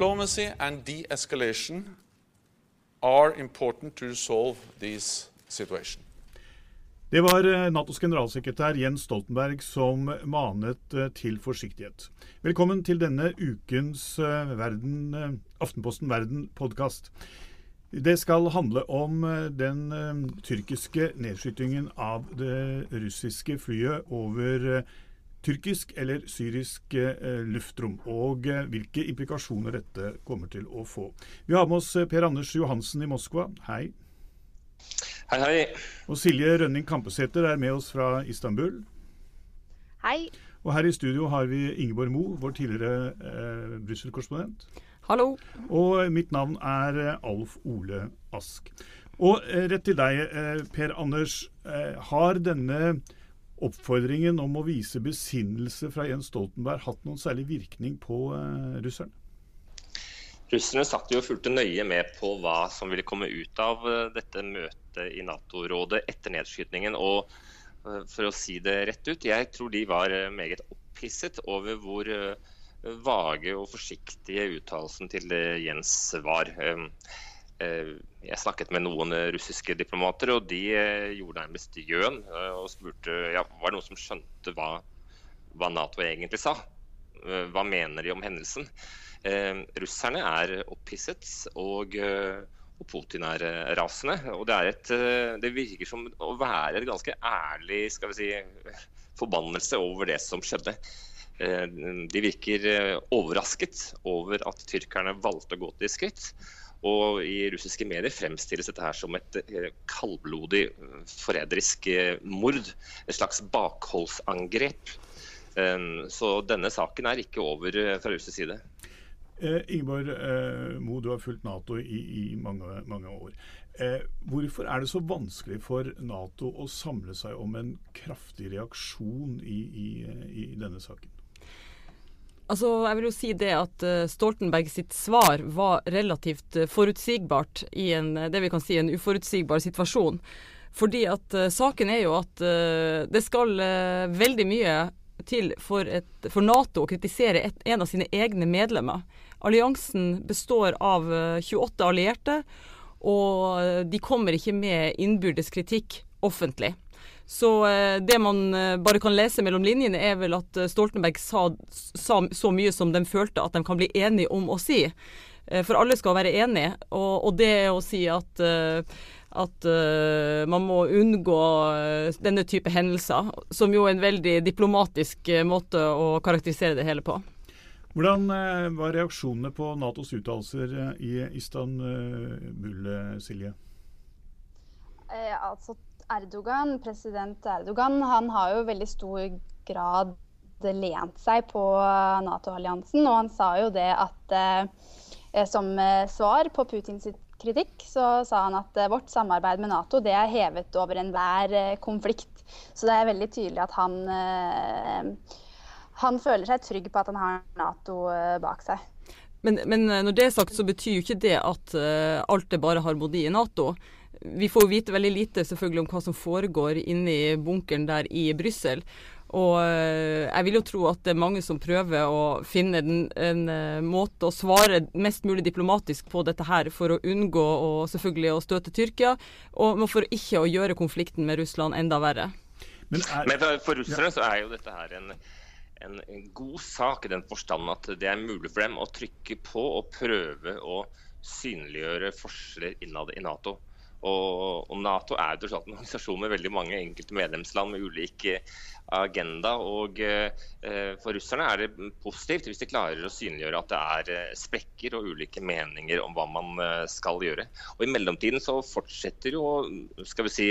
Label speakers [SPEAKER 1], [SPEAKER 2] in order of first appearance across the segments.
[SPEAKER 1] Diplomacy and de-escalation are important to resolve this situation.
[SPEAKER 2] Det var eh, Natos generalsekretær Jens Stoltenberg som manet eh, til forsiktighet. Velkommen til denne ukens eh, Verden, Aftenposten Verden-podkast. Det skal handle om den tyrkiske nedskytingen av det russiske flyet over tyrkisk eller syrisk luftrom, og hvilke implikasjoner dette kommer til å få. Vi har med oss Per Anders Johansen i Moskva. Hei.
[SPEAKER 3] Hei, hei.
[SPEAKER 2] Og Silje Rønning Kampesæter er med oss fra Istanbul.
[SPEAKER 4] Hei.
[SPEAKER 2] Og her i studio har vi Ingeborg Mo, vår tidligere eh, Brussel-korrespondent.
[SPEAKER 4] Hallo.
[SPEAKER 2] Og mitt navn er eh, Alf Ole Ask. Og eh, rett til deg, eh, Per Anders. Eh, har denne oppfordringen om å vise besinnelse fra Jens Stoltenberg hatt noen særlig virkning på eh, russerne?
[SPEAKER 3] Russerne satt jo og fulgte nøye med på hva som ville komme ut av eh, dette møtet i Nato-rådet etter nedskytningen. Og eh, for å si det rett ut, jeg tror de var meget opphisset over hvor vage og forsiktige uttalelsen til Jens var. Jeg snakket med noen russiske diplomater, og de gjorde nærmest gjøn og spurte ja, var det noen som skjønte hva, hva Nato egentlig sa. Hva mener de om hendelsen? Eh, russerne er opphisset, og, eh, og Putin er eh, rasende. Og det, et, det, virker som å være et ganske ærlig skal vi si, forbannelse over det som skjedde. De virker overrasket over at tyrkerne valgte å gå til skritt. Og i russiske medier fremstilles dette her som et kaldblodig, forræderisk mord. Et slags bakholdsangrep. Så denne saken er ikke over fra russisk side.
[SPEAKER 2] Eh, Ingeborg eh, Mo, du har fulgt Nato i, i mange, mange, år. Eh, hvorfor er det så vanskelig for Nato å samle seg om en kraftig reaksjon i, i, i denne saken?
[SPEAKER 4] Altså, jeg vil jo si det at uh, Stoltenberg sitt svar var relativt uh, forutsigbart i en, det vi kan si, en uforutsigbar situasjon. Fordi at uh, saken er jo at det skal veldig mye til for, et, for Nato å kritisere et, en av sine egne medlemmer. Alliansen består av 28 eh, allierte, og eh, de kommer ikke med innbyrdes kritikk offentlig. Så eh, det man bare kan lese mellom linjene, er vel at Stoltenberg sa, sa, så mye som de følte at de kan bli enige om å si. For alle skal være enige, og, og det å si at at uh, man må unngå denne type hendelser, som jo er en veldig diplomatisk måte å karakterisere det hele på.
[SPEAKER 2] Hvordan eh, var reaksjonene på Natos uttalelser eh, i Istanbul, eh, Silje?
[SPEAKER 5] Eh, altså Erdogan, President Erdogan han har jo veldig stor grad lent seg på Nato-alliansen. Og han sa jo det at eh, som svar på Putins kritikk, så sa han at vårt samarbeid med Nato det er hevet over enhver konflikt. Så det er veldig tydelig at han eh, han føler seg trygg på at han har Nato eh, bak seg.
[SPEAKER 4] Men, men eh, når det er sagt, så betyr jo ikke det at alt er bare harmoni i Nato. Vi får vite veldig lite selvfølgelig om hva som foregår inni bunkeren der i Brussel. Og uh, jeg vil jo tro at det er mange som prøver å finne en, en uh, måte å svare mest mulig diplomatisk på dette her, for å unngå å, selvfølgelig å støte Tyrkia, og for ikke å gjøre konflikten med Russland enda verre.
[SPEAKER 3] Men, er, Men for, russere så er jo dette her en en, en, god sak i den forstand at det er mulig for dem å trykke på og prøve å synliggjøre forskjeller innad i Nato. Og, og Nato er jo en organisasjon med veldig mange enkelte medlemsland med ulik eh, agenda. og eh, For russerne er det positivt hvis de klarer å synliggjøre at det er eh, sprekker og ulike meninger om hva man eh, skal gjøre. Og I mellomtiden så fortsetter jo skal vi si,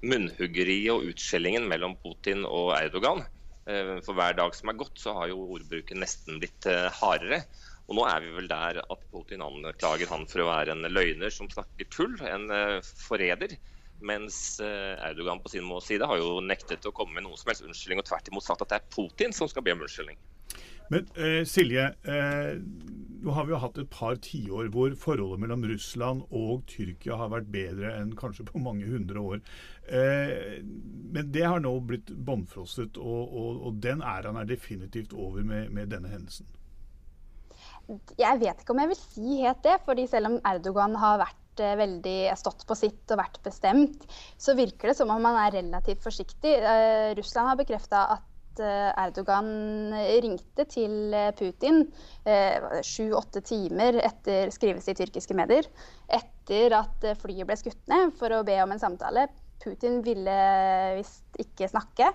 [SPEAKER 3] munnhuggeriet og utskjellingen mellom Putin og Erdogan. For hver dag som er gått, så har jo ordbruken nesten blitt hardere. Og nå er vi vel der at Putin anklager han for å være en løgner som snakker tull, en eh, forræder. Mens Erdogan på sin side har jo nektet å komme med noen som helst unnskyldning, og tvert imot sagt at det er Putin som skal be om unnskyldning.
[SPEAKER 2] Men eh, Silje, eh, nå har vi jo hatt et par tiår hvor forholdet mellom Russland og Tyrkia har vært bedre enn kanskje på mange hundre år. Eh, men det har nå blitt bånnfrosset, og, og, og, den æraen er definitivt over med, med denne hendelsen.
[SPEAKER 5] Jeg vet ikke om jeg vil si helt det. fordi selv om Erdogan har vært eh, veldig stått på sitt og vært bestemt, så virker det som om han er relativt forsiktig. Eh, Russland har bekrefta at Erdogan ringte til Putin sju-åtte timer etter skrivelse i tyrkiske medier, etter at flyet ble skutt ned, for å be om en samtale. Putin ville visst ikke snakke.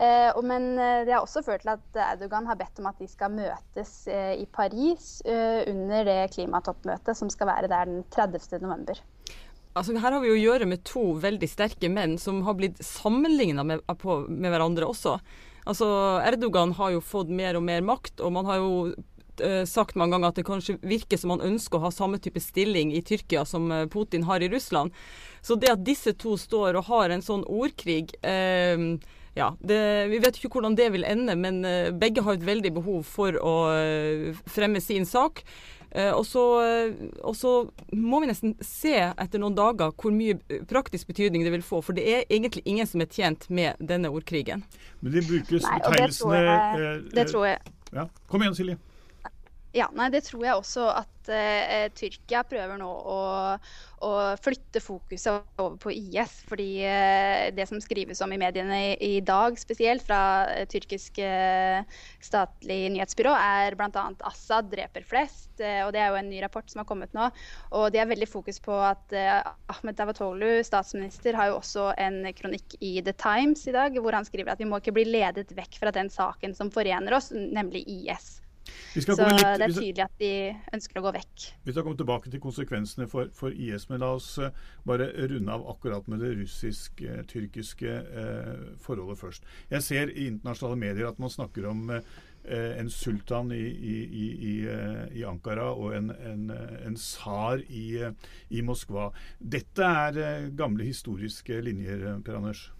[SPEAKER 5] Eh, men eh, det har også ført til at Erdogan har bedt om at de skal møtes eh, i Paris under det klimatoppmøtet som skal være der den 30. november.
[SPEAKER 4] Altså, her har vi å gjøre med to veldig sterke menn som har blitt sammenligna med, med, hverandre også. Altså, Erdogan har jo fått mer og mer makt, og man har jo uh, sagt mange ganger at det kanskje virker som han ønsker å ha samme type stilling i Tyrkia som Putin har i Russland. Så det at disse to står og har en sånn ordkrig uh, ja, det, Vi vet ikke hvordan det vil ende, men uh, begge har et veldig behov for å uh, fremme sin sak. Uh, og, så, og, så, må vi nesten se etter noen dager hvor mye praktisk betydning det vil få. For det er egentlig ingen som er tjent med denne ordkrigen.
[SPEAKER 2] Men det brukes
[SPEAKER 5] betegnelsene Det tror jeg.
[SPEAKER 2] Ja. Kom igjen, Silje.
[SPEAKER 5] Ja, nei, Det tror jeg også at uh, Tyrkia prøver nå å, å, flytte fokuset over på IS. Fordi uh, det som skrives om i mediene i, i dag, spesielt fra uh, tyrkisk statlig nyhetsbyrå, er bl.a. Assad dreper flest. og Det er jo en ny rapport som har kommet nå. Og de har veldig fokus på at Ahmed Davatolu, statsminister, har jo også en kronikk i The Times i dag, hvor han skriver at vi må ikke bli ledet vekk fra den saken som forener oss, nemlig IS. Så litt, det er tydelig at de ønsker å gå vekk.
[SPEAKER 2] Vi skal komme tilbake til konsekvensene for, for IS, men la oss uh, bare runde av akkurat med det russisk-tyrkiske eh, forholdet først. Jeg ser i internasjonale medier at man snakker om eh, en sultan i, i, i, i, Ankara og en, en, en tsar i, Moskva. Dette er gamle historiske linjer, Per Anders?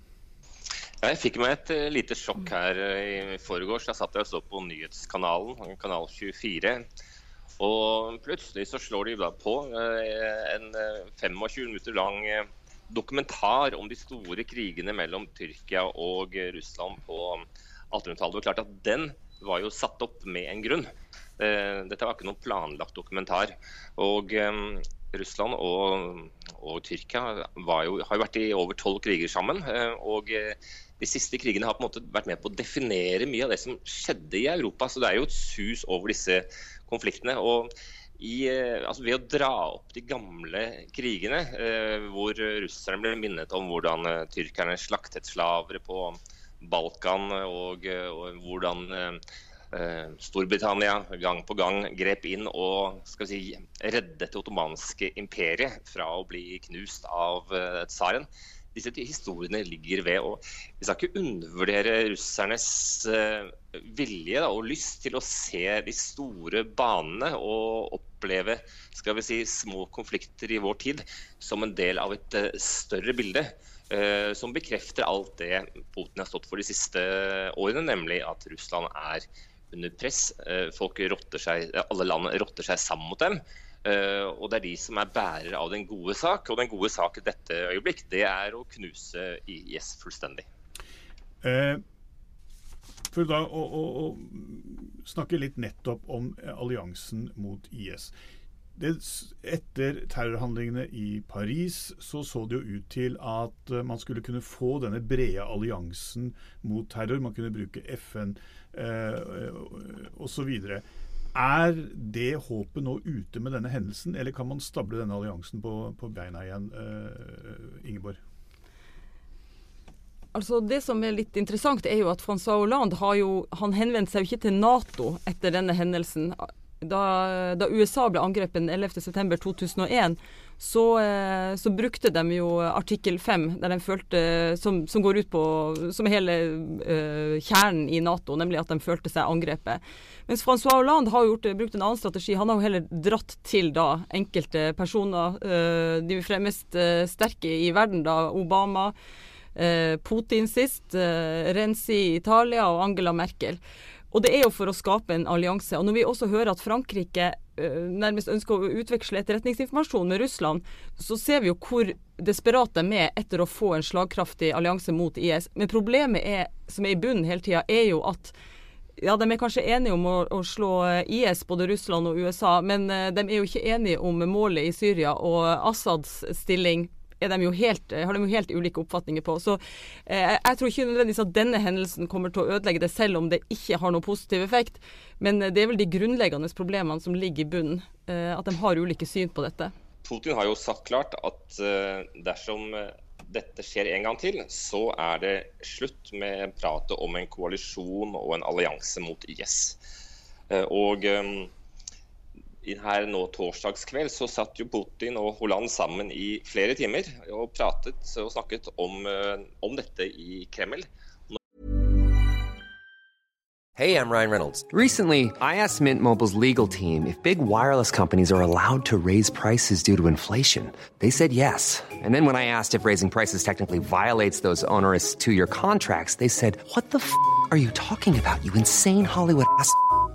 [SPEAKER 3] Jeg fikk meg et uh, lite sjokk her uh, i forgårs. Da satt jeg og så på nyhetskanalen, kanal 24. Og plutselig så slår de da på uh, en 25 minutter lang dokumentar om de store krigene mellom Tyrkia og Russland på 1800-tallet. Og klart at den var jo satt opp med en grunn. Dette var ikke noen planlagt dokumentar. Og Russland og, og Tyrkia jo, har jo vært i over tolv kriger sammen. og de siste krigene har på en måte vært med på å definere mye av det som skjedde i Europa. Så det er jo et sus over disse konfliktene. og i, eh, altså ved å dra opp de gamle krigene, eh, hvor russerne ble minnet om hvordan eh, tyrkerne slaktet slavere på Balkan, og, eh, og hvordan eh, Storbritannia gang på gang grep inn og skal si, reddet det ottomanske imperiet fra å bli knust av eh, tsaren disse historiene ligger ved. og Vi skal ikke undervurdere russernes uh, vilje da, og lyst til å se de store banene og oppleve skal vi si, små konflikter i vår tid som en del av et uh, større bilde. Uh, som bekrefter alt det Putin har stått for de siste årene, nemlig at Russland er under press. Folk rotter seg, alle land rotter seg sammen mot dem. Uh, og det er de som er bærer av den gode sak. Og den gode sak i dette øyeblikk, det er å knuse IS fullstendig. Eh,
[SPEAKER 2] for da å, å, å, snakke litt nettopp om alliansen mot IS. Det, etter terrorhandlingene i Paris så så det jo ut til at man skulle kunne få denne brede alliansen mot terror. Man kunne bruke FN eh, osv. Er det håpet nå ute med denne hendelsen, eller kan man stable denne alliansen på, på beina igjen? Uh, Ingeborg?
[SPEAKER 4] Altså Det som er litt interessant, er jo at Francois Hollande har jo, han henvendte seg jo ikke til Nato etter denne hendelsen. Da, da USA ble angrepet 11.9.2001, så, eh, så, brukte de jo artikkel 5, der de følte, som, som går ut på Som hele uh, kjernen i Nato, nemlig at de følte seg angrepet. Mens Francois Hollande har gjort, brukt en annen strategi. Han har jo heller dratt til da enkelte personer, uh, de mest uh, sterke i verden, da Obama, Putin sist, Renzi i Italia og Angela Merkel. Og det er jo for å skape en allianse. Og når vi også hører at Frankrike nærmest ønsker å utveksle etterretningsinformasjon med Russland, så ser vi jo hvor desperat de er etter å få en slagkraftig allianse mot IS. Men problemet er, som er i bunnen hele tida, er jo at ja, de er kanskje enige om å, å, slå IS, både Russland og USA, men de er jo ikke enige om målet i Syria og Assads stilling de helt, har de jo helt ulike oppfatninger på. Så eh, jeg tror ikke nødvendigvis at denne hendelsen kommer til å ødelegge det, selv om det ikke har noen positiv effekt. Men det er vel de grunnleggende problemene som ligger i bunnen. Eh, at de har ulike syn på dette.
[SPEAKER 3] Putin har jo sagt klart at eh, dersom eh, dette skjer en gang til, så er det slutt med pratet om en koalisjon og en allianse mot IS. Eh, og her nå torsdagskveld så satt jo Putin og sammen i flere timer og pratet og snakket om, eh, om dette i Kreml.
[SPEAKER 6] Hey, I'm Ryan Reynolds. Recently, I asked Mint Mobile's legal team if big wireless companies are allowed to raise prices due to inflation. They said yes. And then when I asked if raising prices technically violates those onerous two-year contracts, they said, "What the f*** are you talking about? You insane Hollywood ass."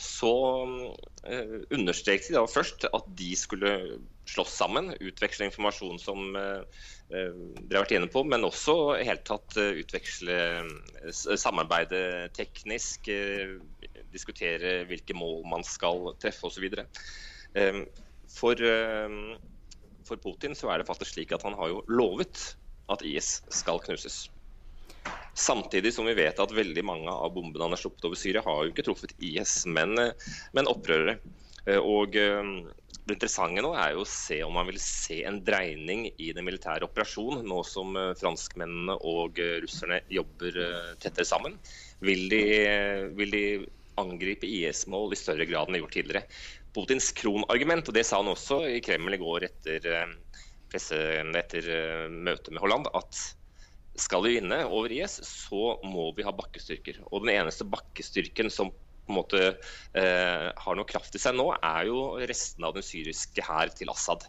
[SPEAKER 3] så eh, understreket de da først at de skulle slåss sammen, utveksle informasjon som eh, dere har vært inne på, men også helt tatt uh, utveksle samarbeide teknisk, diskutere hvilke mål man skal treffe osv. For, for Putin så er det faktisk slik at han har jo lovet at IS skal knuses. Samtidig som vi vet at veldig mange av bombene han har sluppet over Syria, har jo ikke truffet IS, men, men opprørere. Og det interessante nå er jo å se om man vil se en dreining i den militære operasjonen, nå som franskmennene og russerne jobber tettere sammen. Vil de, vil de angripe IS-mål i større grad enn de gjort tidligere? Putins kronargument, og det sa han også i Kreml i går etter, etter møtet med Holland, at skal vi vinne over IS, så må vi ha bakkestyrker. Og den eneste bakkestyrken som på en måte eh, har noe kraft i seg nå, er jo resten av den syriske hær til Assad.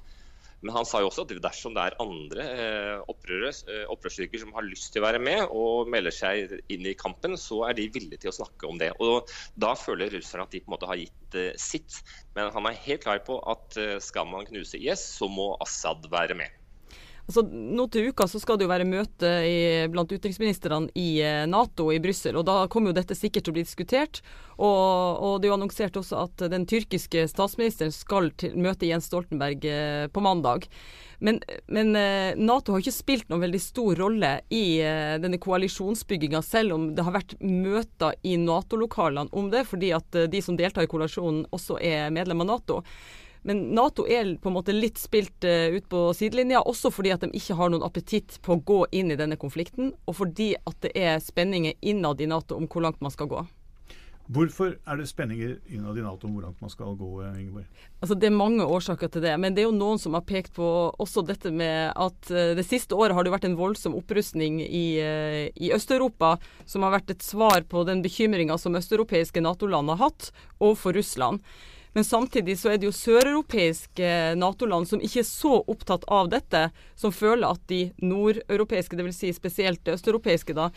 [SPEAKER 3] Men han sa jo også at dersom det er andre eh, eh, opprørsstyrker som har lyst til å være med og melder seg inn i kampen, så er de villige til å snakke om det. Og Da føler russerne at de på en måte har gitt eh, sitt. Men han er helt klar på at eh, skal man knuse IS, så må Assad være med.
[SPEAKER 4] Altså, nå til uka så skal det jo være møte i, blant utenriksministrene i eh, Nato i Brussel. og Da kommer jo dette sikkert til å bli diskutert. Og, og, det er jo annonsert også at den tyrkiske statsministeren skal til møte Jens Stoltenberg eh, på mandag. Men, men, eh, Nato har ikke spilt noen veldig stor rolle i denne koalisjonsbygginga, selv om det har vært møter i Nato-lokalene om det, fordi at de som deltar i koalisjonen også er medlem av Nato. Men Nato er på en måte litt spilt uh, ut på sidelinja, også fordi at de ikke har noen appetitt på å gå inn i denne konflikten, og fordi at det er spenninger innad i Nato om hvor langt man skal gå.
[SPEAKER 2] Hvorfor er det spenninger innad i Nato om hvor langt man skal gå? Eh, Ingeborg?
[SPEAKER 4] Altså Det er mange årsaker til det. Men det er jo noen som har pekt på også dette med at uh, det siste året har det vært en voldsom opprustning i, i Øst-Europa, som har vært et svar på den bekymringa som østeuropeiske Nato-land har hatt overfor Russland. Men samtidig så er det jo søreuropeiske Nato-land som ikke er så opptatt av dette, som føler at de nordeuropeiske, dvs. Si spesielt østeuropeiske, da,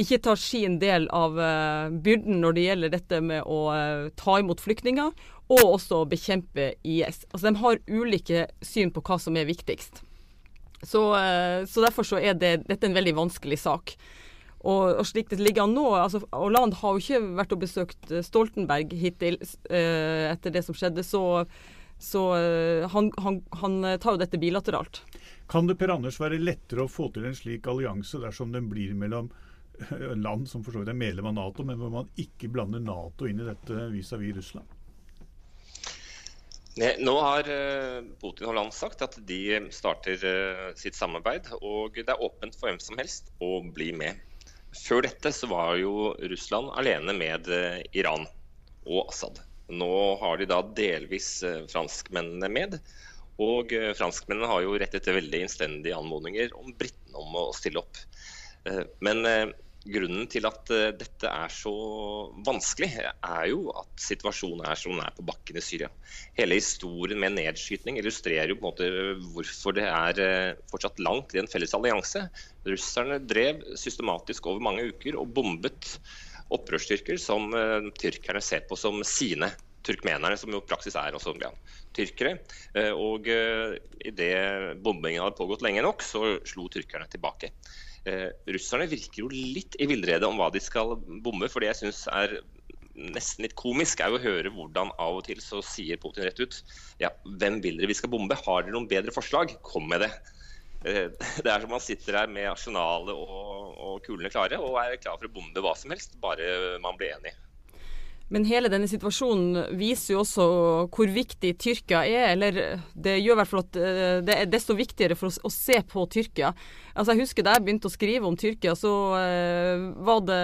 [SPEAKER 4] ikke tar sin del av uh, byrden når det gjelder dette med å uh, ta imot flyktninger, og også bekjempe IS. Altså De har ulike syn på hva som er viktigst. Så, så derfor så er det, dette en veldig vanskelig sak. Og, og, slik det ligger an nå altså Hollande har jo ikke vært og besøkt Stoltenberg hittil etter det som skjedde, så, så han, han, han tar jo dette bilateralt.
[SPEAKER 2] Kan det Per Anders være lettere å få til en slik allianse dersom den blir mellom land som for så vidt er medlem av Nato, men hvor man ikke blander Nato inn i dette vis-à-vis -vis Russland?
[SPEAKER 3] Nå har eh, Putin og Holland sagt at de starter eh, sitt samarbeid, og det er åpent for hvem som helst å bli med. Før dette så var jo Russland alene med eh, Iran og Assad. Nå har de da delvis franskmennene med. Og franskmennene har jo rettet veldig innstendige anmodninger om britene om å stille opp. Men Grunnen til at eh, dette er så vanskelig, er jo at situasjonen er som den er på bakken i Syria. Hele historien med nedskytning illustrerer jo på en måte hvorfor det er eh, fortsatt langt i en felles allianse. Russerne drev systematisk over mange uker og bombet opprørsstyrker som uh, tyrkerne ser på som sine. Turkmenerne, som jo praksis er også ja, tyrkere. Og idet bombingen hadde pågått lenge nok, så slo tyrkerne tilbake. Eh, russerne virker jo litt i villrede om hva de skal bomme. For det jeg syns er nesten litt komisk, er jo å høre hvordan av og til så sier Putin rett ut ja, hvem vil dere vi skal bombe? Har dere noen bedre forslag? Kom med det. Eh, det er som man sitter her med arsenalet og, og kulene klare og er klar for å bombe hva som helst, bare man blir enig.
[SPEAKER 4] Men hele denne situasjonen viser jo også hvor viktig Tyrkia er. Eller det gjør i hvert fall at eh, det er desto viktigere for oss å se på Tyrkia. Altså Jeg husker da jeg begynte å skrive om Tyrkia, så uh, var det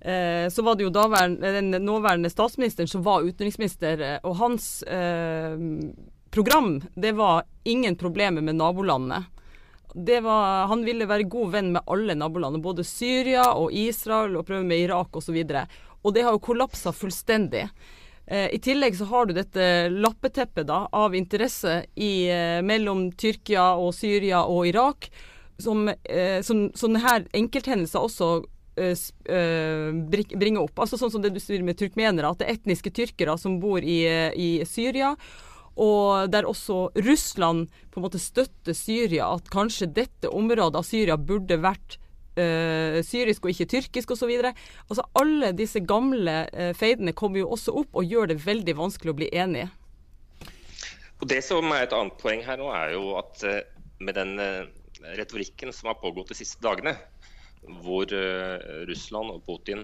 [SPEAKER 4] så var det jo den nåværende statsministeren som var utenriksminister, og hans eh, program det var ingen problemer med nabolandene. Var, han ville være god venn med alle nabolandene, både Syria og Israel, og prøve med Irak osv. Og, så og det har jo kollapsa fullstendig. Eh, I tillegg så har du dette lappeteppet da, av interesse i, eh, mellom Tyrkia og Syria og Irak, som, eh, som sånne her enkelthendelser også bringer opp. Altså Sånn som det du sier med turkmenere, at det er etniske tyrkere som bor i, i Syria. Og der også Russland på en måte støtter Syria, at kanskje dette området av Syria burde vært uh, syrisk og ikke tyrkisk osv. Altså, alle disse gamle uh, feidene kommer jo også opp og gjør det veldig vanskelig å bli enige.
[SPEAKER 3] Og Det som er et annet poeng her nå, er jo at uh, med den retorikken som har pågått de siste dagene, hvor Russland og Putin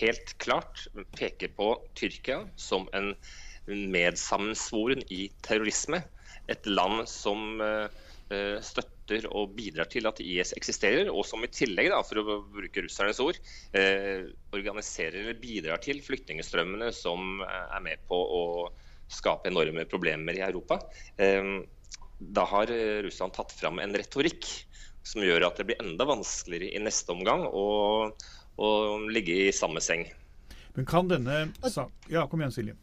[SPEAKER 3] helt klart peker på Tyrkia som en medsammensvoren i terrorisme. Et land som støtter støtter og bidrar til at IS eksisterer, og som i tillegg, da, for å bruke russernes ord, eh, organiserer eller bidrar til flyktningstrømmene som er med på å skape enorme problemer i Europa. Eh, da har Russland tatt fram en retorikk som gjør at det blir enda vanskeligere i neste omgang å, å ligge i samme seng.
[SPEAKER 2] Men kan denne Ja, kom igjen, Silje.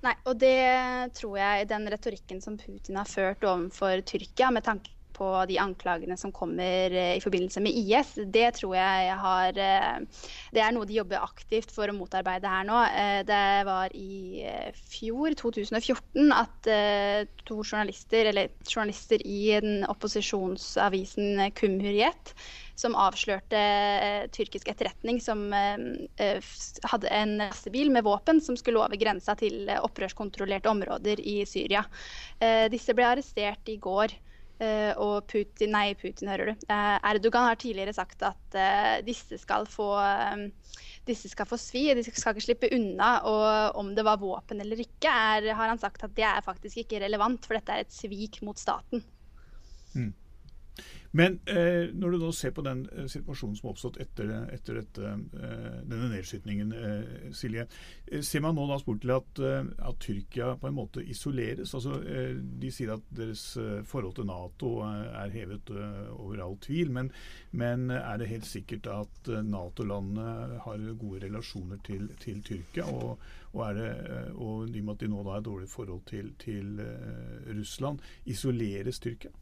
[SPEAKER 5] Nei, og det tror jeg den retorikken som Putin har ført overfor Tyrkia, med tanke på de anklagene som kommer eh, i forbindelse med IS. Det tror jeg har eh, Det er noe de jobber aktivt for å motarbeide her nå. Eh, det var i fjor, 2014, at to journalister, eller journalister i den opposisjonsavisen Kumhuriyet, som avslørte eh, tyrkisk etterretning som eh, hadde en lastebil med våpen som skulle over grensa til opprørskontrollerte områder i Syria. Disse ble arrestert i går. Uh, og Putin, nei, Putin, hører du. Uh, Erdogan har tidligere sagt at uh, disse, skal få, disse skal få svi, de skal ikke slippe unna. Og om det var våpen eller ikke, er, har han sagt at det er faktisk ikke relevant, for dette er et svik mot staten. Mm.
[SPEAKER 2] Men eh, når du nå ser på den eh, situasjonen som har oppstått etter, etter dette, eh, denne nedskytningen, eh, Silje, eh, ser man nå da spurt til at, eh, at, Tyrkia på en måte isoleres? Altså, de sier at deres forhold til Nato er hevet over all tvil, men, men er det helt sikkert at Nato-landene har gode relasjoner til, til Tyrkia? Og, og, det, og i og med at de nå da har dårlig forhold til, til Russland, isoleres Tyrkia?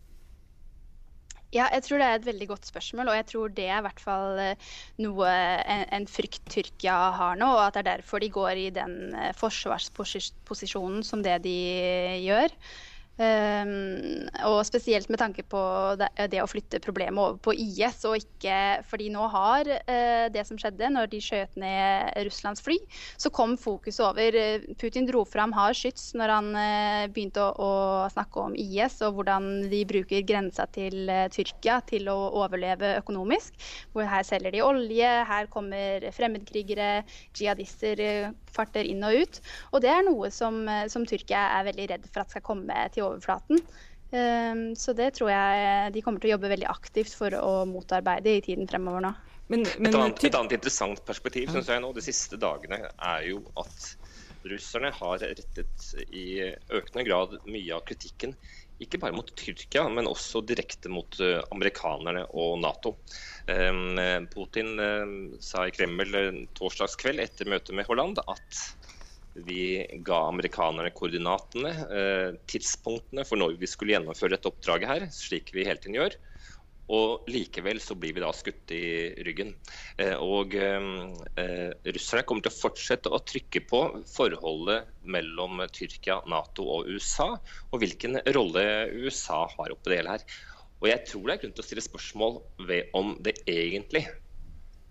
[SPEAKER 5] Ja, jeg tror det er et veldig godt spørsmål, og jeg tror det er i hvert fall eh, noe, en, en frykt Tyrkia har nå, og at det er derfor de går i den eh, forsvarsposisjonen som det de gjør. Um, og spesielt med tanke på det, det, å flytte problemet over på IS. og ikke, fordi nå har uh, det som skjedde når de skjøt ned Russlands fly, så kom fokuset over. Putin dro fram hard skyts når han uh, begynte å, å, snakke om IS og hvordan de bruker grensa til uh, Tyrkia til å overleve økonomisk. Hvor her selger de olje, her kommer fremmedkrigere, jihadister farter inn og ut. Og det er noe som, som Tyrkia er veldig redd for at skal komme til overflaten. Ehm, så det tror jeg de kommer til å jobbe veldig aktivt for å motarbeide i tiden fremover nå.
[SPEAKER 3] Men, men, et, annet, et, annet, interessant perspektiv synes jeg nå de siste dagene er jo at russerne har rettet i økende grad mye av kritikken ikke bare mot Tyrkia, men også direkte mot uh, amerikanerne og Nato. Um, Putin uh, sa i Kreml torsdags torsdagskveld etter møtet med Holland at vi ga amerikanerne koordinatene, eh, tidspunktene for når vi skulle gjennomføre dette oppdraget her, slik vi hele tiden gjør. Og likevel så blir vi da skutt i ryggen. Eh, og eh, russerne kommer til å fortsette å trykke på forholdet mellom Tyrkia, Nato og USA, og hvilken rolle USA har oppi det hele her. Og jeg tror det er grunn til å stille spørsmål ved om det egentlig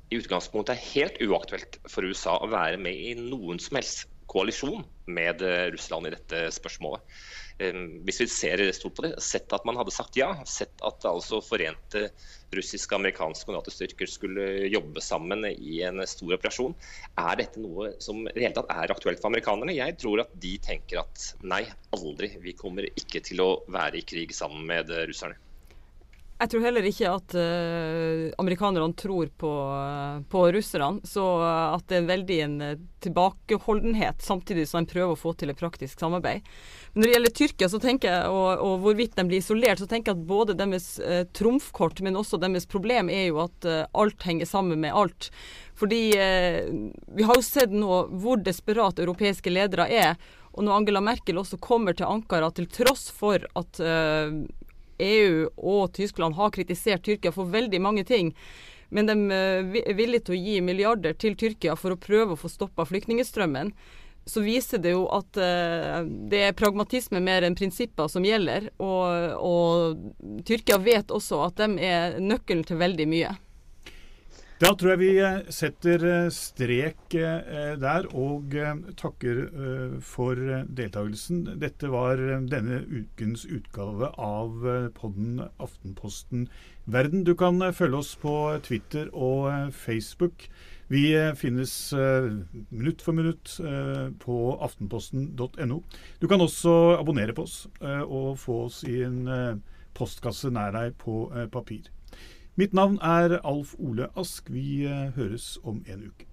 [SPEAKER 3] i utgangspunktet er helt uaktuelt for USA å være med i noen som helst koalisjon med eh, Russland i dette spørsmålet. Hvis vi ser stort på det, sett at man hadde sagt ja, sett at altså forente russiske, amerikanske og Nato-styrker skulle jobbe sammen i en stor operasjon, er dette noe som i det hele tatt er aktuelt for amerikanerne? Jeg tror at de tenker at nei, aldri. Vi kommer ikke til å være i krig sammen med russerne.
[SPEAKER 4] Jeg tror heller ikke at uh, amerikanerne tror på, uh, på russerne. Så uh, at det er veldig en tilbakeholdenhet, samtidig som de prøver å få til et praktisk samarbeid. Men når det gjelder Tyrkia så tenker jeg, og, og hvorvidt de blir isolert, så tenker jeg at både deres trumfkort, men også deres problem er jo at alt henger sammen med alt. Fordi vi har jo sett nå hvor desperat europeiske ledere er. Og når Angela Merkel også kommer til Ankara til tross for at EU og Tyskland har kritisert Tyrkia for veldig mange ting. Men de eh, er villige til å gi milliarder til Tyrkia for å prøve å få stoppa flyktningstrømmen. Så viser det jo at uh, det er pragmatisme mer enn prinsipper som gjelder. Og, og Tyrkia vet også at de er nøkkelen til veldig mye.
[SPEAKER 2] Da tror jeg vi eh, setter eh, strek eh, der og takker for deltakelsen. Dette var denne ukens utgave av podden Aftenposten Verden. Du kan følge oss på Twitter og Facebook. Vi finnes minutt for minutt på aftenposten.no. Du kan også abonnere på oss og få oss i en postkasse nær deg på papir. Mitt navn er Alf Ole Ask. Vi eh, høres om en uke.